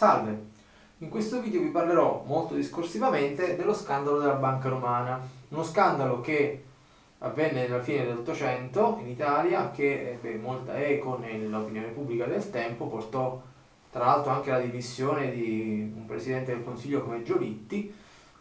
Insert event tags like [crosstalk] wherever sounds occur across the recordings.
Salve, in questo video vi parlerò molto discorsivamente dello scandalo della banca romana, uno scandalo che avvenne nella fine dell'Ottocento in Italia, che ebbe molta eco nell'opinione pubblica del tempo, portò tra l'altro anche alla dimissione di un presidente del Consiglio come Giolitti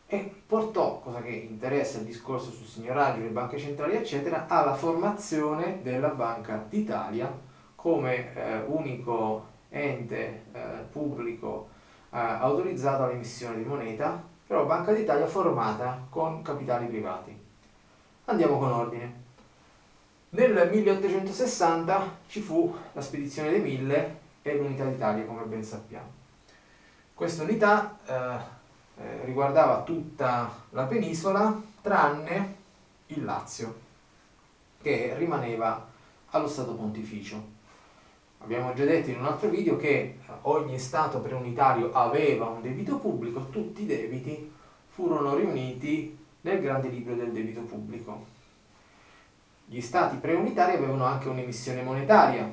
e portò, cosa che interessa il discorso sul signoraggio, le banche centrali eccetera, alla formazione della Banca d'Italia come eh, unico ente eh, pubblico eh, autorizzato all'emissione di moneta, però Banca d'Italia formata con capitali privati. Andiamo con ordine. Nel 1860 ci fu la spedizione dei Mille e l'Unità d'Italia, come ben sappiamo. Questa unità eh, eh, riguardava tutta la penisola tranne il Lazio, che rimaneva allo Stato Pontificio. Abbiamo già detto in un altro video che ogni Stato preunitario aveva un debito pubblico, tutti i debiti furono riuniti nel grande libro del debito pubblico. Gli Stati preunitari avevano anche un'emissione monetaria,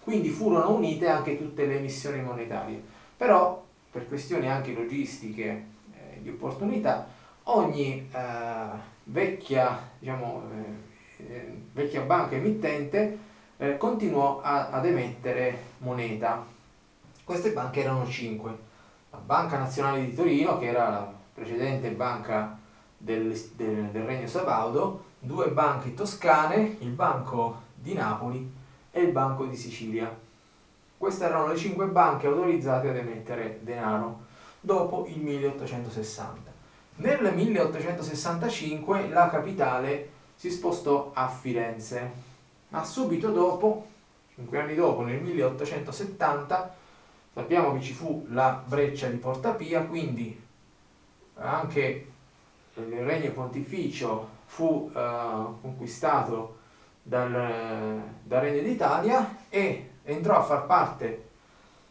quindi furono unite anche tutte le emissioni monetarie. Però, per questioni anche logistiche eh, di opportunità, ogni eh, vecchia, diciamo, eh, eh vecchia banca emittente eh, continuò a, ad emettere moneta. Queste banche erano cinque. La Banca Nazionale di Torino, che era la precedente banca del, del, del Regno Sabaudo, due banche toscane, il Banco di Napoli e il Banco di Sicilia. Queste erano le cinque banche autorizzate ad emettere denaro dopo il 1860. Nel 1865 la capitale si spostò a Firenze ma subito dopo, cinque anni dopo, nel 1870, sappiamo che ci fu la breccia di Porta Pia, quindi anche il regno pontificio fu uh, conquistato dal, dal, Regno d'Italia e entrò a far parte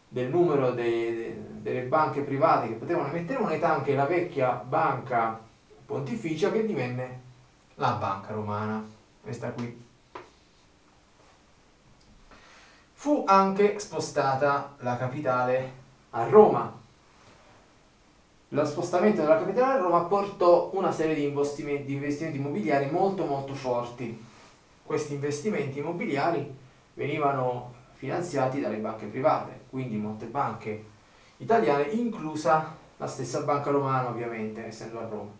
del numero de, delle banche private che potevano emettere moneta anche la vecchia banca pontificia che divenne la banca romana, questa qui. Fu anche spostata la capitale a Roma. Lo spostamento della capitale a Roma portò una serie di investimenti, di investimenti immobiliari molto molto forti. Questi investimenti immobiliari venivano finanziati dalle banche private, quindi molte banche italiane, inclusa la stessa banca romana ovviamente, essendo a Roma.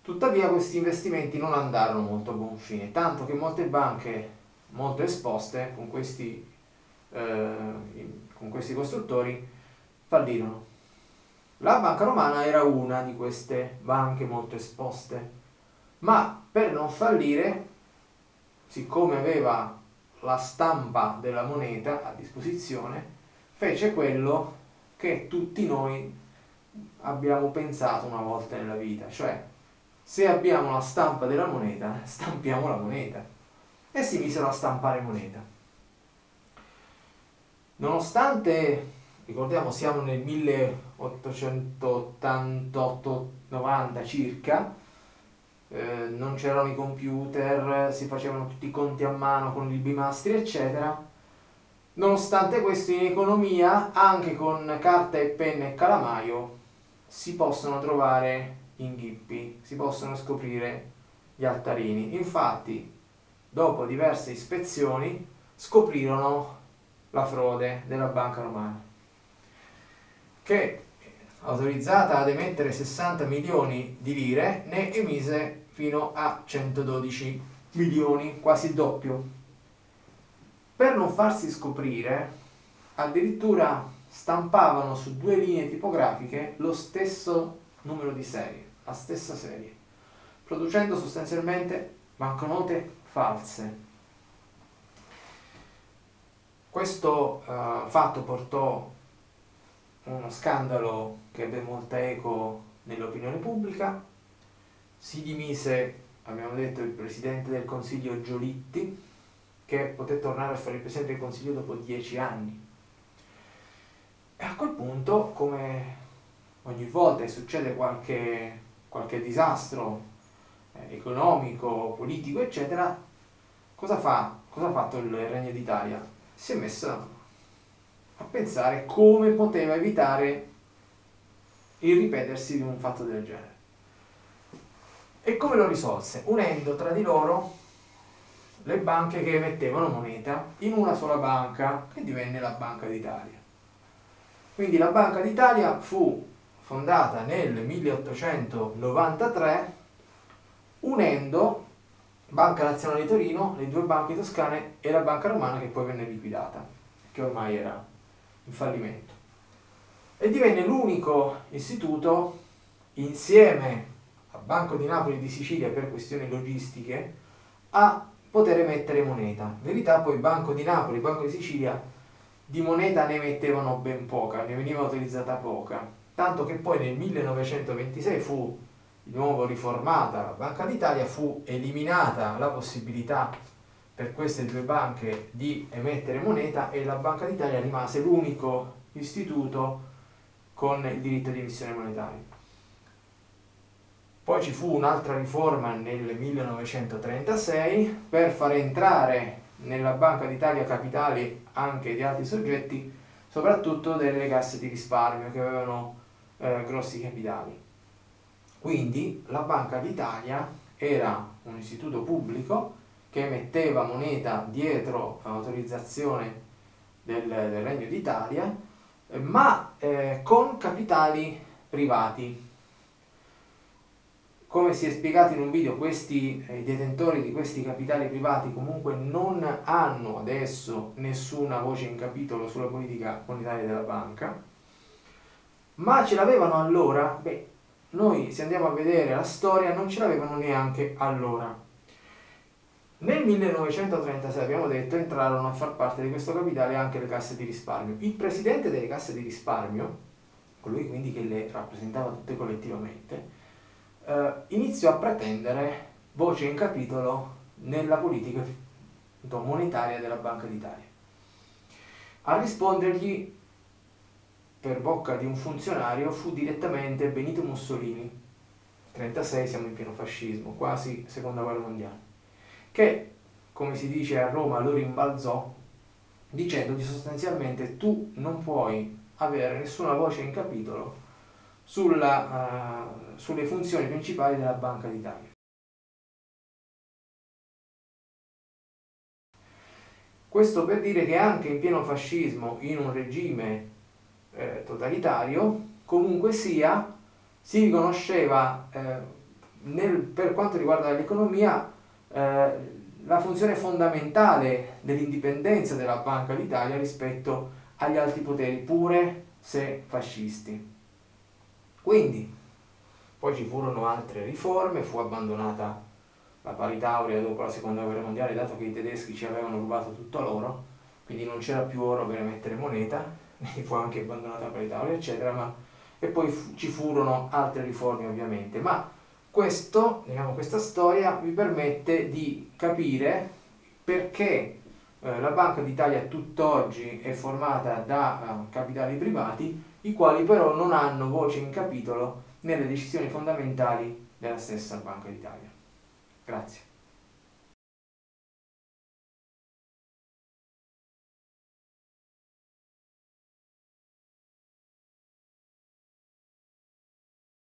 Tuttavia questi investimenti non andarono molto a buon fine, tanto che molte banche molto esposte con questi, eh, con questi costruttori fallirono. La banca romana era una di queste banche molto esposte, ma per non fallire, siccome aveva la stampa della moneta a disposizione, fece quello che tutti noi abbiamo pensato una volta nella vita, cioè se abbiamo la stampa della moneta, [laughs] stampiamo la moneta e si misero a stampare moneta. Nonostante, ricordiamo, siamo nel 1888-90 circa, eh, non c'erano i computer, si facevano tutti i conti a mano con i bimastri, eccetera. Nonostante questo, in economia, anche con carta e penna e calamaio, si possono trovare inghippi, si possono scoprire gli altarini. Infatti, dopo diverse ispezioni, scoprirono la frode della banca romana, che autorizzata ad emettere 60 milioni di lire, ne emise fino a 112 milioni, quasi il doppio. Per non farsi scoprire, addirittura stampavano su due linee tipografiche lo stesso numero di serie, la stessa serie, producendo sostanzialmente banconote false. Questo uh, fatto portò uno scandalo che ebbe molta eco nell'opinione pubblica, si dimise, abbiamo detto, il presidente del consiglio Giolitti, che poté tornare a fare il presidente del consiglio dopo dieci anni. E a quel punto, come ogni volta succede qualche, qualche disastro eh, economico, politico, eccetera, cosa fa? Cosa ha fatto il Regno d'Italia? Si è messo a pensare come poteva evitare il ripetersi di un fatto del genere. E come lo risolse? Unendo tra di loro le banche che emettevano moneta in una sola banca che divenne la Banca d'Italia. Quindi la Banca d'Italia fu fondata nel 1893 unendo Banca Nazionale di Torino, le due banche toscane e la Banca Romana che poi venne liquidata, che ormai era in fallimento. E divenne l'unico istituto insieme a Banco di Napoli e di Sicilia per questioni logistiche a poter emettere moneta. In verità poi Banco di Napoli e Banco di Sicilia di moneta ne emettevano ben poca, ne veniva utilizzata poca, tanto che poi nel 1926 fu di nuovo riformata la Banca d'Italia, fu eliminata la possibilità per queste due banche di emettere moneta e la Banca d'Italia rimase l'unico istituto con il diritto di emissione monetaria. Poi ci fu un'altra riforma nel 1936 per far entrare nella Banca d'Italia capitali anche di altri soggetti, soprattutto delle casse di risparmio che avevano eh, grossi capitali. Quindi la Banca d'Italia era un istituto pubblico che emetteva moneta dietro autorizzazione del, del Regno d'Italia, ma eh, con capitali privati. Come si è spiegato in un video, questi, eh, i detentori di questi capitali privati comunque non hanno adesso nessuna voce in capitolo sulla politica monetaria della banca, ma ce l'avevano allora, beh, noi se andiamo a vedere la storia non ce l'avevano neanche allora. Nel 1936, abbiamo detto, entrarono a far parte di questo capitale anche le casse di risparmio. Il presidente delle casse di risparmio, colui quindi che le rappresentava tutte collettivamente, eh, iniziò a pretendere voce in capitolo nella politica monetaria della Banca d'Italia. A rispondergli per bocca di un funzionario fu direttamente Benito Mussolini, 36 siamo in pieno fascismo, quasi seconda guerra mondiale, che come si dice a Roma lo rimbalzò dicendogli sostanzialmente tu non puoi avere nessuna voce in capitolo sulla, uh, sulle funzioni principali della Banca d'Italia. Questo per dire che anche in pieno fascismo, in un regime eh, totalitario, comunque sia, si riconosceva eh, nel, per quanto riguarda l'economia eh, la funzione fondamentale dell'indipendenza della Banca d'Italia rispetto agli altri poteri, pure se fascisti. Quindi, poi ci furono altre riforme, fu abbandonata la parità aurea dopo la seconda guerra mondiale, dato che i tedeschi ci avevano rubato tutto l'oro, quindi non c'era più oro per emettere moneta, fu anche abbandonata parità aurea, eccetera, ma... e poi ci furono altre riforme ovviamente, ma questo, diciamo, questa storia vi permette di capire perché eh, la Banca d'Italia tutt'oggi è formata da uh, capitali privati i quali però non hanno voce in capitolo nelle decisioni fondamentali della stessa Banca d'Italia. Grazie.